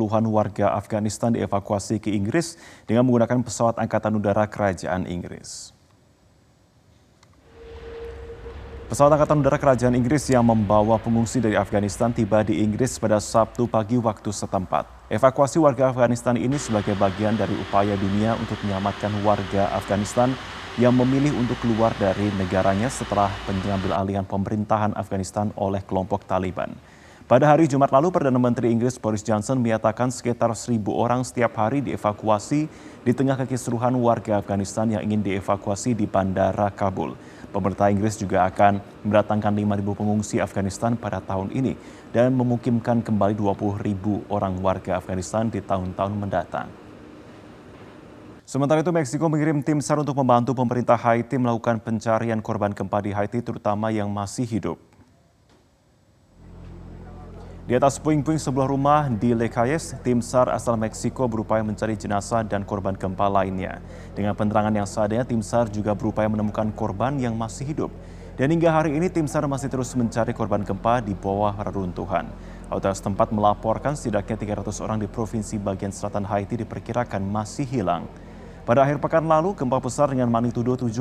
puluhan warga Afghanistan dievakuasi ke Inggris dengan menggunakan pesawat Angkatan Udara Kerajaan Inggris. Pesawat Angkatan Udara Kerajaan Inggris yang membawa pengungsi dari Afghanistan tiba di Inggris pada Sabtu pagi waktu setempat. Evakuasi warga Afghanistan ini sebagai bagian dari upaya dunia untuk menyelamatkan warga Afghanistan yang memilih untuk keluar dari negaranya setelah pengambil alihan pemerintahan Afghanistan oleh kelompok Taliban. Pada hari Jumat lalu, Perdana Menteri Inggris Boris Johnson menyatakan sekitar seribu orang setiap hari dievakuasi di tengah kekisruhan warga Afghanistan yang ingin dievakuasi di Bandara Kabul. Pemerintah Inggris juga akan mendatangkan 5.000 pengungsi Afghanistan pada tahun ini dan memukimkan kembali 20.000 orang warga Afghanistan di tahun-tahun mendatang. Sementara itu, Meksiko mengirim tim SAR untuk membantu pemerintah Haiti melakukan pencarian korban gempa di Haiti, terutama yang masih hidup. Di atas puing-puing sebuah rumah di Le Cayes, tim SAR asal Meksiko berupaya mencari jenazah dan korban gempa lainnya. Dengan penerangan yang seadanya, tim SAR juga berupaya menemukan korban yang masih hidup. Dan hingga hari ini tim SAR masih terus mencari korban gempa di bawah reruntuhan. Otoritas tempat melaporkan setidaknya 300 orang di provinsi bagian selatan Haiti diperkirakan masih hilang. Pada akhir pekan lalu, gempa besar dengan magnitudo 7,2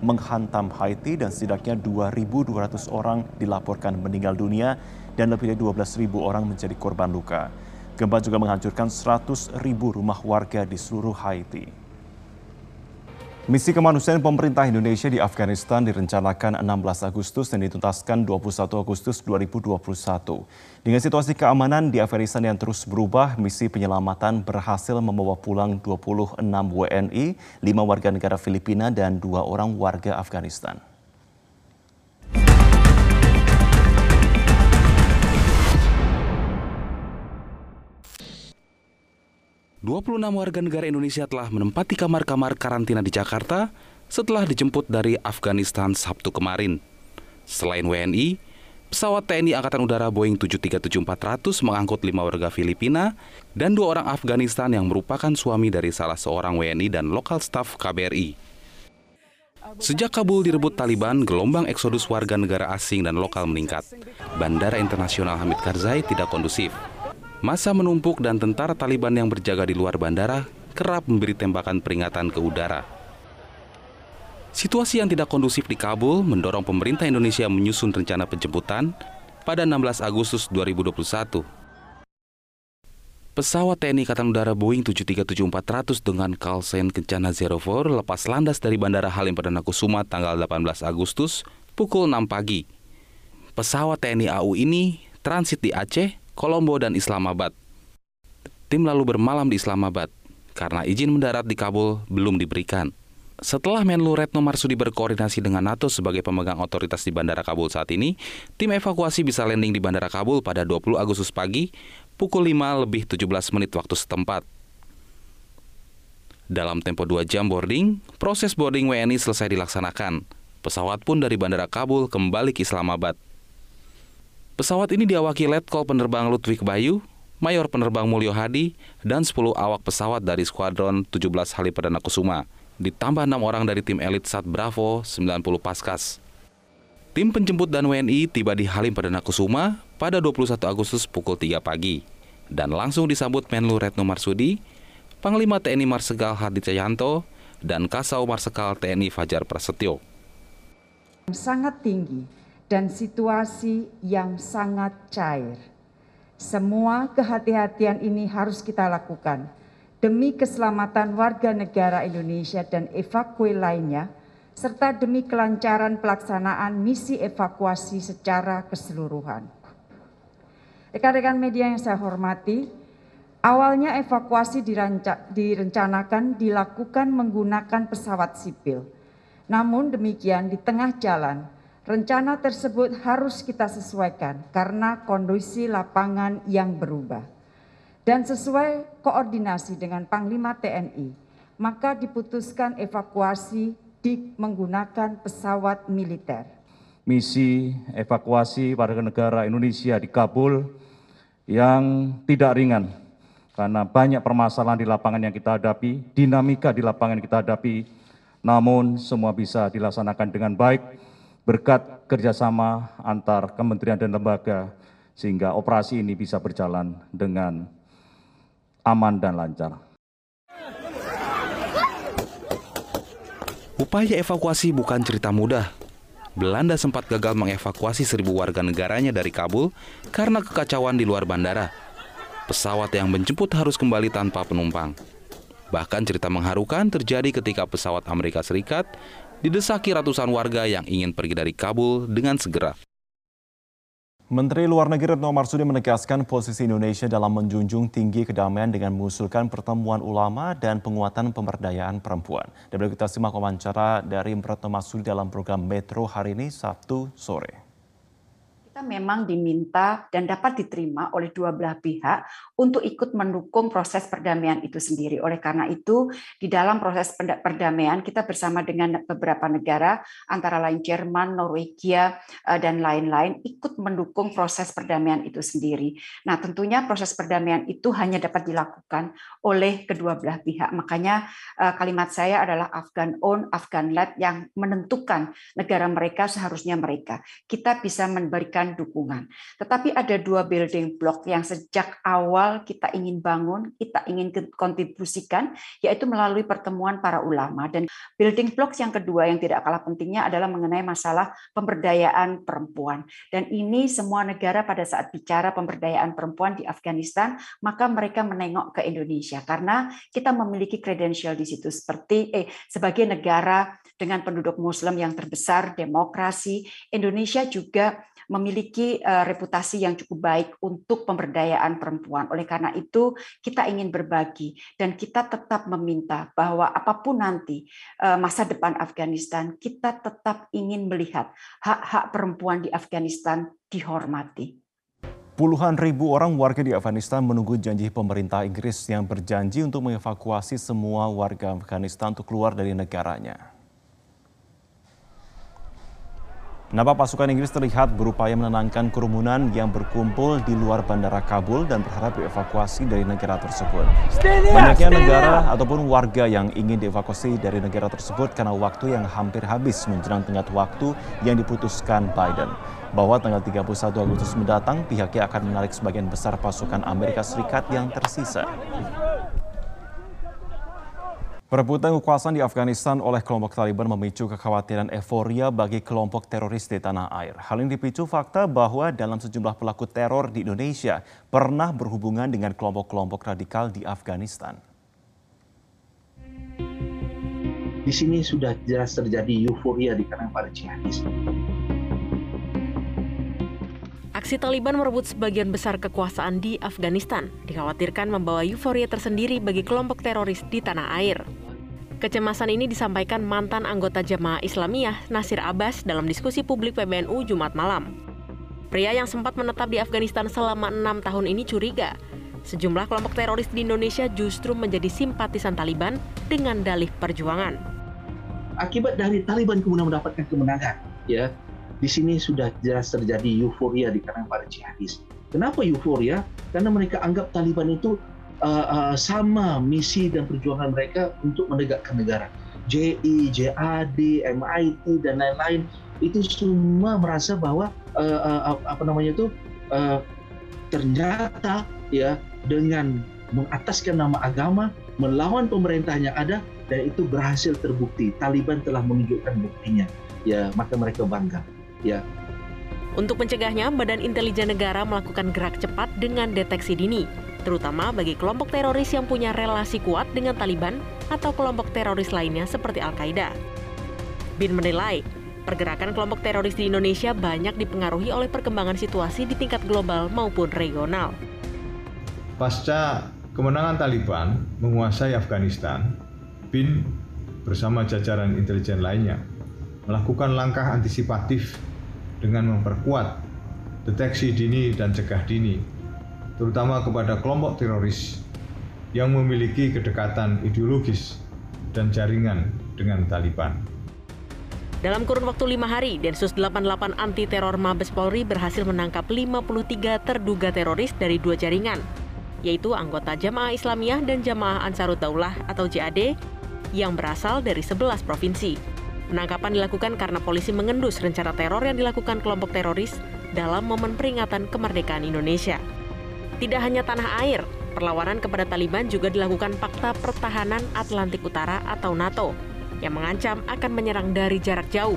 menghantam Haiti dan setidaknya 2.200 orang dilaporkan meninggal dunia dan lebih dari 12.000 orang menjadi korban luka. Gempa juga menghancurkan 100.000 rumah warga di seluruh Haiti. Misi kemanusiaan pemerintah Indonesia di Afghanistan direncanakan 16 Agustus dan dituntaskan 21 Agustus 2021. Dengan situasi keamanan di Afghanistan yang terus berubah, misi penyelamatan berhasil membawa pulang 26 WNI, 5 warga negara Filipina dan 2 orang warga Afghanistan. 26 warga negara Indonesia telah menempati kamar-kamar karantina di Jakarta setelah dijemput dari Afghanistan Sabtu kemarin. Selain WNI, pesawat TNI Angkatan Udara Boeing 737-400 mengangkut lima warga Filipina dan dua orang Afghanistan yang merupakan suami dari salah seorang WNI dan lokal staf KBRI. Sejak Kabul direbut Taliban, gelombang eksodus warga negara asing dan lokal meningkat. Bandara Internasional Hamid Karzai tidak kondusif. Masa menumpuk dan tentara Taliban yang berjaga di luar bandara kerap memberi tembakan peringatan ke udara. Situasi yang tidak kondusif di Kabul mendorong pemerintah Indonesia menyusun rencana penjemputan pada 16 Agustus 2021. Pesawat TNI Angkatan Udara Boeing 737-400 dengan kalsen Kencana 04 lepas landas dari Bandara Halim Perdana Kusuma tanggal 18 Agustus pukul 6 pagi. Pesawat TNI AU ini transit di Aceh Kolombo, dan Islamabad. Tim lalu bermalam di Islamabad karena izin mendarat di Kabul belum diberikan. Setelah Menlu Retno Marsudi berkoordinasi dengan NATO sebagai pemegang otoritas di Bandara Kabul saat ini, tim evakuasi bisa landing di Bandara Kabul pada 20 Agustus pagi pukul 5 lebih 17 menit waktu setempat. Dalam tempo 2 jam boarding, proses boarding WNI selesai dilaksanakan. Pesawat pun dari Bandara Kabul kembali ke Islamabad. Pesawat ini diawaki Letkol Penerbang Ludwig Bayu, Mayor Penerbang Mulyo Hadi, dan 10 awak pesawat dari Skuadron 17 Halim Perdana Kusuma, ditambah 6 orang dari tim elit Sat Bravo 90 Paskas. Tim penjemput dan WNI tiba di Halim Perdana Kusuma pada 21 Agustus pukul 3 pagi dan langsung disambut Menlu Retno Marsudi, Panglima TNI Marsikal Hadi Cahyanto, dan Kasau Marsikal TNI Fajar Prasetyo. Sangat tinggi dan situasi yang sangat cair. Semua kehati-hatian ini harus kita lakukan demi keselamatan warga negara Indonesia dan evakuasi lainnya, serta demi kelancaran pelaksanaan misi evakuasi secara keseluruhan. Rekan-rekan media yang saya hormati, awalnya evakuasi direncanakan dilakukan menggunakan pesawat sipil. Namun demikian di tengah jalan, Rencana tersebut harus kita sesuaikan karena kondisi lapangan yang berubah. Dan sesuai koordinasi dengan Panglima TNI, maka diputuskan evakuasi di menggunakan pesawat militer. Misi evakuasi warga negara Indonesia di Kabul yang tidak ringan karena banyak permasalahan di lapangan yang kita hadapi, dinamika di lapangan yang kita hadapi, namun semua bisa dilaksanakan dengan baik berkat kerjasama antar kementerian dan lembaga sehingga operasi ini bisa berjalan dengan aman dan lancar. Upaya evakuasi bukan cerita mudah. Belanda sempat gagal mengevakuasi seribu warga negaranya dari Kabul karena kekacauan di luar bandara. Pesawat yang menjemput harus kembali tanpa penumpang. Bahkan cerita mengharukan terjadi ketika pesawat Amerika Serikat didesaki ratusan warga yang ingin pergi dari Kabul dengan segera. Menteri Luar Negeri Retno Marsudi menegaskan posisi Indonesia dalam menjunjung tinggi kedamaian dengan mengusulkan pertemuan ulama dan penguatan pemberdayaan perempuan. Dan kita simak wawancara dari Retno Marsudi dalam program Metro hari ini Sabtu sore kita memang diminta dan dapat diterima oleh dua belah pihak untuk ikut mendukung proses perdamaian itu sendiri. Oleh karena itu, di dalam proses perdamaian kita bersama dengan beberapa negara antara lain Jerman, Norwegia eh, dan lain-lain ikut mendukung proses perdamaian itu sendiri. Nah, tentunya proses perdamaian itu hanya dapat dilakukan oleh kedua belah pihak. Makanya eh, kalimat saya adalah Afghan own, Afghan led yang menentukan negara mereka seharusnya mereka. Kita bisa memberikan memberikan dukungan. Tetapi ada dua building block yang sejak awal kita ingin bangun, kita ingin kontribusikan, yaitu melalui pertemuan para ulama. Dan building block yang kedua yang tidak kalah pentingnya adalah mengenai masalah pemberdayaan perempuan. Dan ini semua negara pada saat bicara pemberdayaan perempuan di Afghanistan, maka mereka menengok ke Indonesia karena kita memiliki kredensial di situ seperti eh sebagai negara dengan penduduk muslim yang terbesar, demokrasi, Indonesia juga memiliki uh, reputasi yang cukup baik untuk pemberdayaan perempuan. Oleh karena itu, kita ingin berbagi dan kita tetap meminta bahwa apa pun nanti uh, masa depan Afghanistan, kita tetap ingin melihat hak-hak perempuan di Afghanistan dihormati. Puluhan ribu orang warga di Afghanistan menunggu janji pemerintah Inggris yang berjanji untuk mengevakuasi semua warga Afghanistan untuk keluar dari negaranya. Nampak pasukan Inggris terlihat berupaya menenangkan kerumunan yang berkumpul di luar bandara Kabul dan berharap dievakuasi dari negara tersebut. Banyaknya negara ataupun warga yang ingin dievakuasi dari negara tersebut karena waktu yang hampir habis menjelang tengah waktu yang diputuskan Biden. Bahwa tanggal 31 Agustus mendatang pihaknya akan menarik sebagian besar pasukan Amerika Serikat yang tersisa. Perebutan kekuasaan di Afghanistan oleh kelompok Taliban memicu kekhawatiran euforia bagi kelompok teroris di tanah air. Hal ini dipicu fakta bahwa dalam sejumlah pelaku teror di Indonesia pernah berhubungan dengan kelompok-kelompok radikal di Afghanistan. Di sini sudah jelas terjadi euforia di kalangan para jihadis. Aksi Taliban merebut sebagian besar kekuasaan di Afghanistan dikhawatirkan membawa euforia tersendiri bagi kelompok teroris di tanah air. Kecemasan ini disampaikan mantan anggota Jemaah Islamiyah Nasir Abbas dalam diskusi publik PBNU Jumat malam. Pria yang sempat menetap di Afghanistan selama enam tahun ini curiga sejumlah kelompok teroris di Indonesia justru menjadi simpatisan Taliban dengan dalih perjuangan. Akibat dari Taliban kemudian mendapatkan kemenangan, ya di sini sudah jelas terjadi euforia di kalangan para jihadis. Kenapa euforia? Karena mereka anggap Taliban itu uh, uh, sama misi dan perjuangan mereka untuk menegakkan negara. JI, JAD, MIT dan lain-lain itu semua merasa bahwa uh, uh, apa namanya itu uh, ternyata ya dengan mengataskan nama agama melawan pemerintah yang ada dan itu berhasil terbukti. Taliban telah menunjukkan buktinya. Ya, maka mereka bangga. Ya, untuk mencegahnya, Badan Intelijen Negara melakukan gerak cepat dengan deteksi dini terutama bagi kelompok teroris yang punya relasi kuat dengan Taliban atau kelompok teroris lainnya seperti Al-Qaeda. Bin menilai, pergerakan kelompok teroris di Indonesia banyak dipengaruhi oleh perkembangan situasi di tingkat global maupun regional. Pasca kemenangan Taliban menguasai Afghanistan, BIN bersama jajaran intelijen lainnya melakukan langkah antisipatif dengan memperkuat deteksi dini dan cegah dini terutama kepada kelompok teroris yang memiliki kedekatan ideologis dan jaringan dengan Taliban. Dalam kurun waktu lima hari, Densus 88 Anti Teror Mabes Polri berhasil menangkap 53 terduga teroris dari dua jaringan, yaitu anggota Jamaah Islamiyah dan Jamaah Ansarut Daulah atau JAD yang berasal dari 11 provinsi. Penangkapan dilakukan karena polisi mengendus rencana teror yang dilakukan kelompok teroris dalam momen peringatan kemerdekaan Indonesia. Tidak hanya tanah air, Perlawanan kepada Taliban juga dilakukan Fakta Pertahanan Atlantik Utara atau NATO yang mengancam akan menyerang dari jarak jauh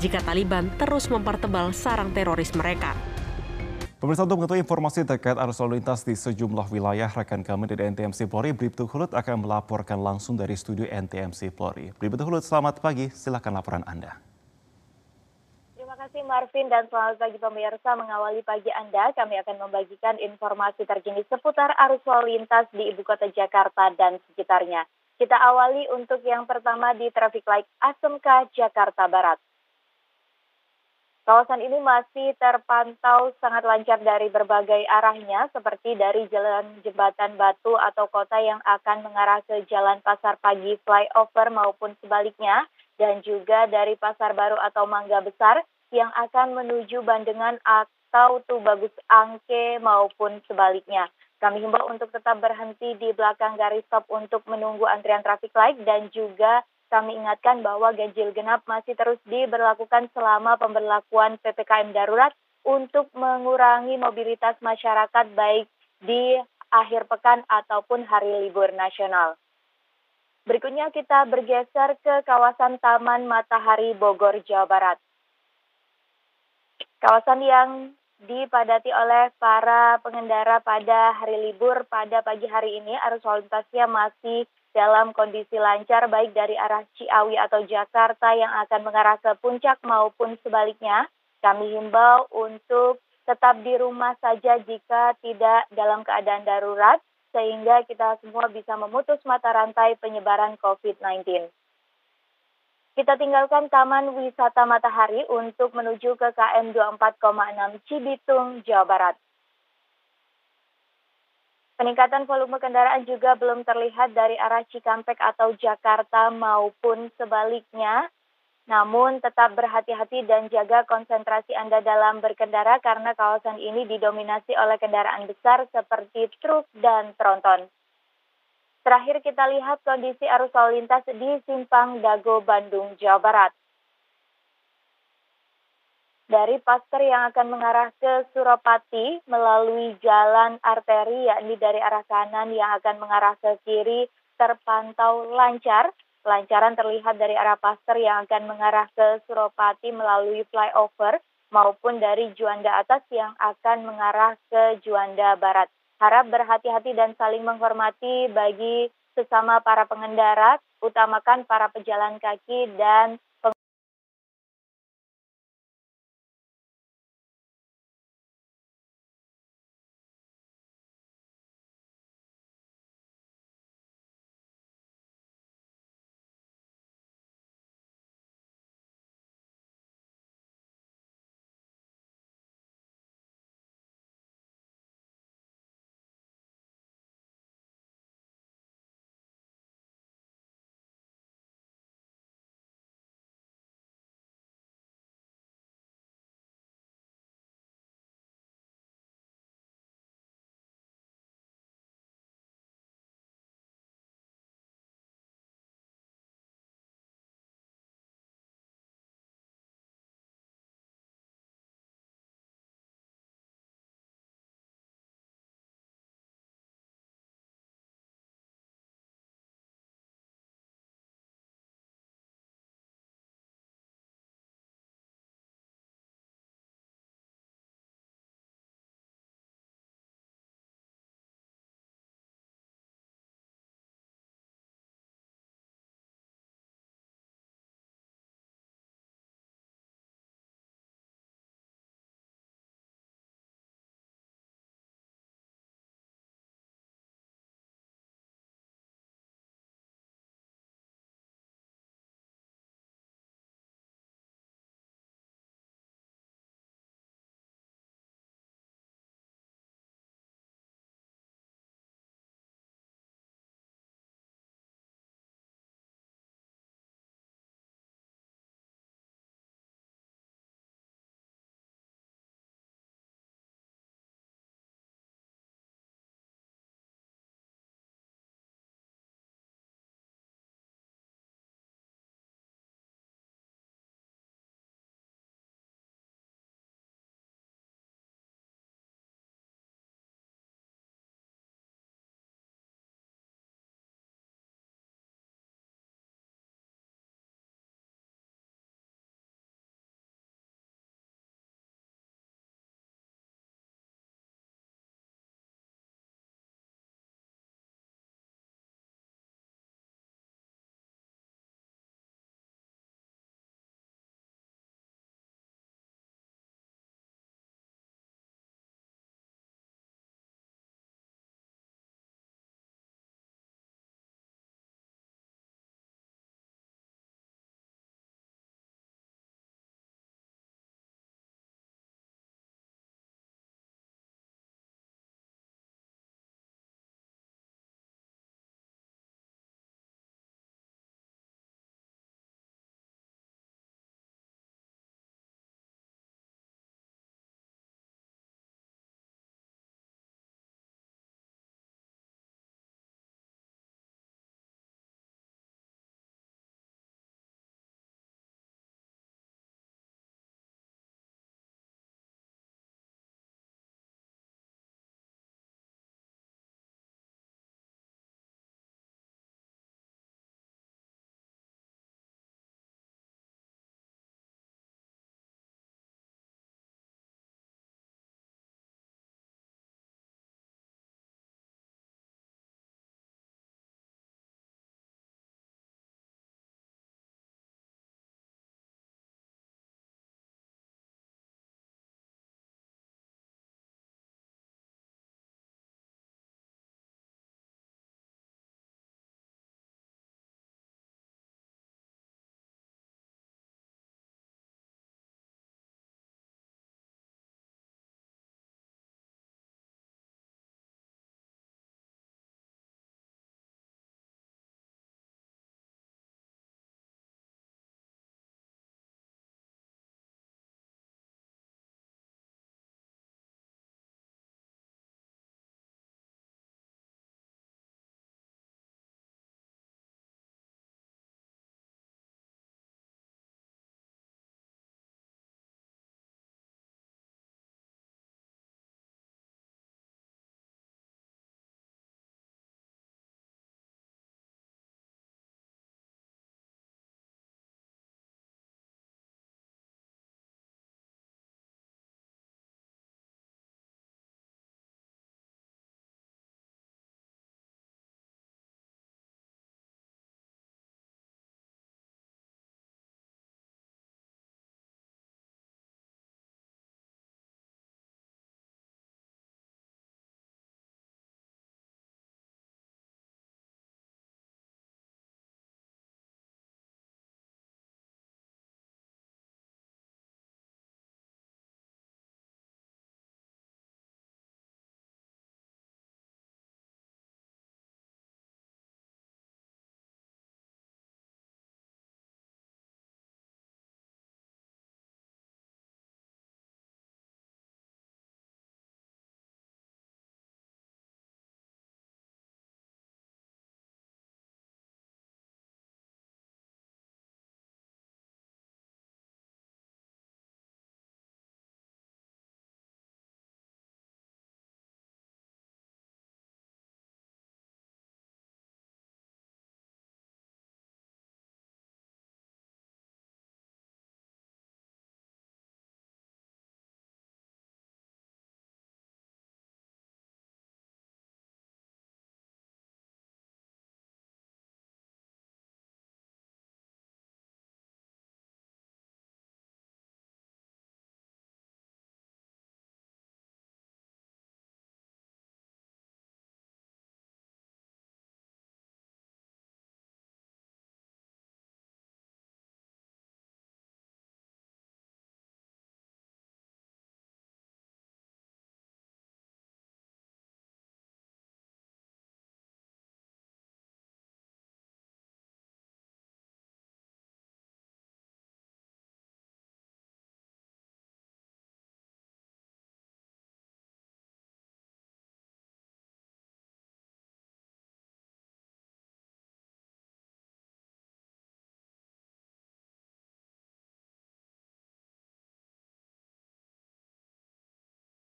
jika Taliban terus mempertebal sarang teroris mereka. Pemirsa untuk mengetahui informasi terkait arus lalu lintas di sejumlah wilayah, rekan kami dari NTMC Polri, Bribtu Hulut akan melaporkan langsung dari studio NTMC Polri. Bribtu Hulut, selamat pagi, silakan laporan Anda. Kasih Marvin dan selamat pagi pemirsa. Mengawali pagi Anda, kami akan membagikan informasi terkini seputar arus lalu lintas di Ibu Kota Jakarta dan sekitarnya. Kita awali untuk yang pertama di traffic light Asmk Jakarta Barat. Kawasan ini masih terpantau sangat lancar dari berbagai arahnya, seperti dari jalan jembatan Batu atau kota yang akan mengarah ke Jalan Pasar Pagi flyover maupun sebaliknya, dan juga dari Pasar Baru atau Mangga Besar yang akan menuju Bandengan atau Tubagus Angke maupun sebaliknya. Kami himbau untuk tetap berhenti di belakang garis stop untuk menunggu antrian traffic light dan juga kami ingatkan bahwa ganjil genap masih terus diberlakukan selama pemberlakuan PPKM darurat untuk mengurangi mobilitas masyarakat baik di akhir pekan ataupun hari libur nasional. Berikutnya kita bergeser ke kawasan Taman Matahari Bogor, Jawa Barat. Kawasan yang dipadati oleh para pengendara pada hari libur pada pagi hari ini arus lalu lintasnya masih dalam kondisi lancar baik dari arah Ciawi atau Jakarta yang akan mengarah ke puncak maupun sebaliknya. Kami himbau untuk tetap di rumah saja jika tidak dalam keadaan darurat sehingga kita semua bisa memutus mata rantai penyebaran COVID-19. Kita tinggalkan Taman Wisata Matahari untuk menuju ke KM 24,6 Cibitung, Jawa Barat. Peningkatan volume kendaraan juga belum terlihat dari arah Cikampek atau Jakarta maupun sebaliknya. Namun tetap berhati-hati dan jaga konsentrasi Anda dalam berkendara karena kawasan ini didominasi oleh kendaraan besar seperti truk dan tronton. Terakhir kita lihat kondisi arus lalu lintas di Simpang Dago, Bandung, Jawa Barat dari Paster yang akan mengarah ke Suropati melalui jalan arteri yakni dari arah kanan yang akan mengarah ke kiri terpantau lancar. Lancaran terlihat dari arah Paster yang akan mengarah ke Suropati melalui flyover maupun dari Juanda atas yang akan mengarah ke Juanda Barat. Harap berhati-hati dan saling menghormati bagi sesama para pengendara, utamakan para pejalan kaki dan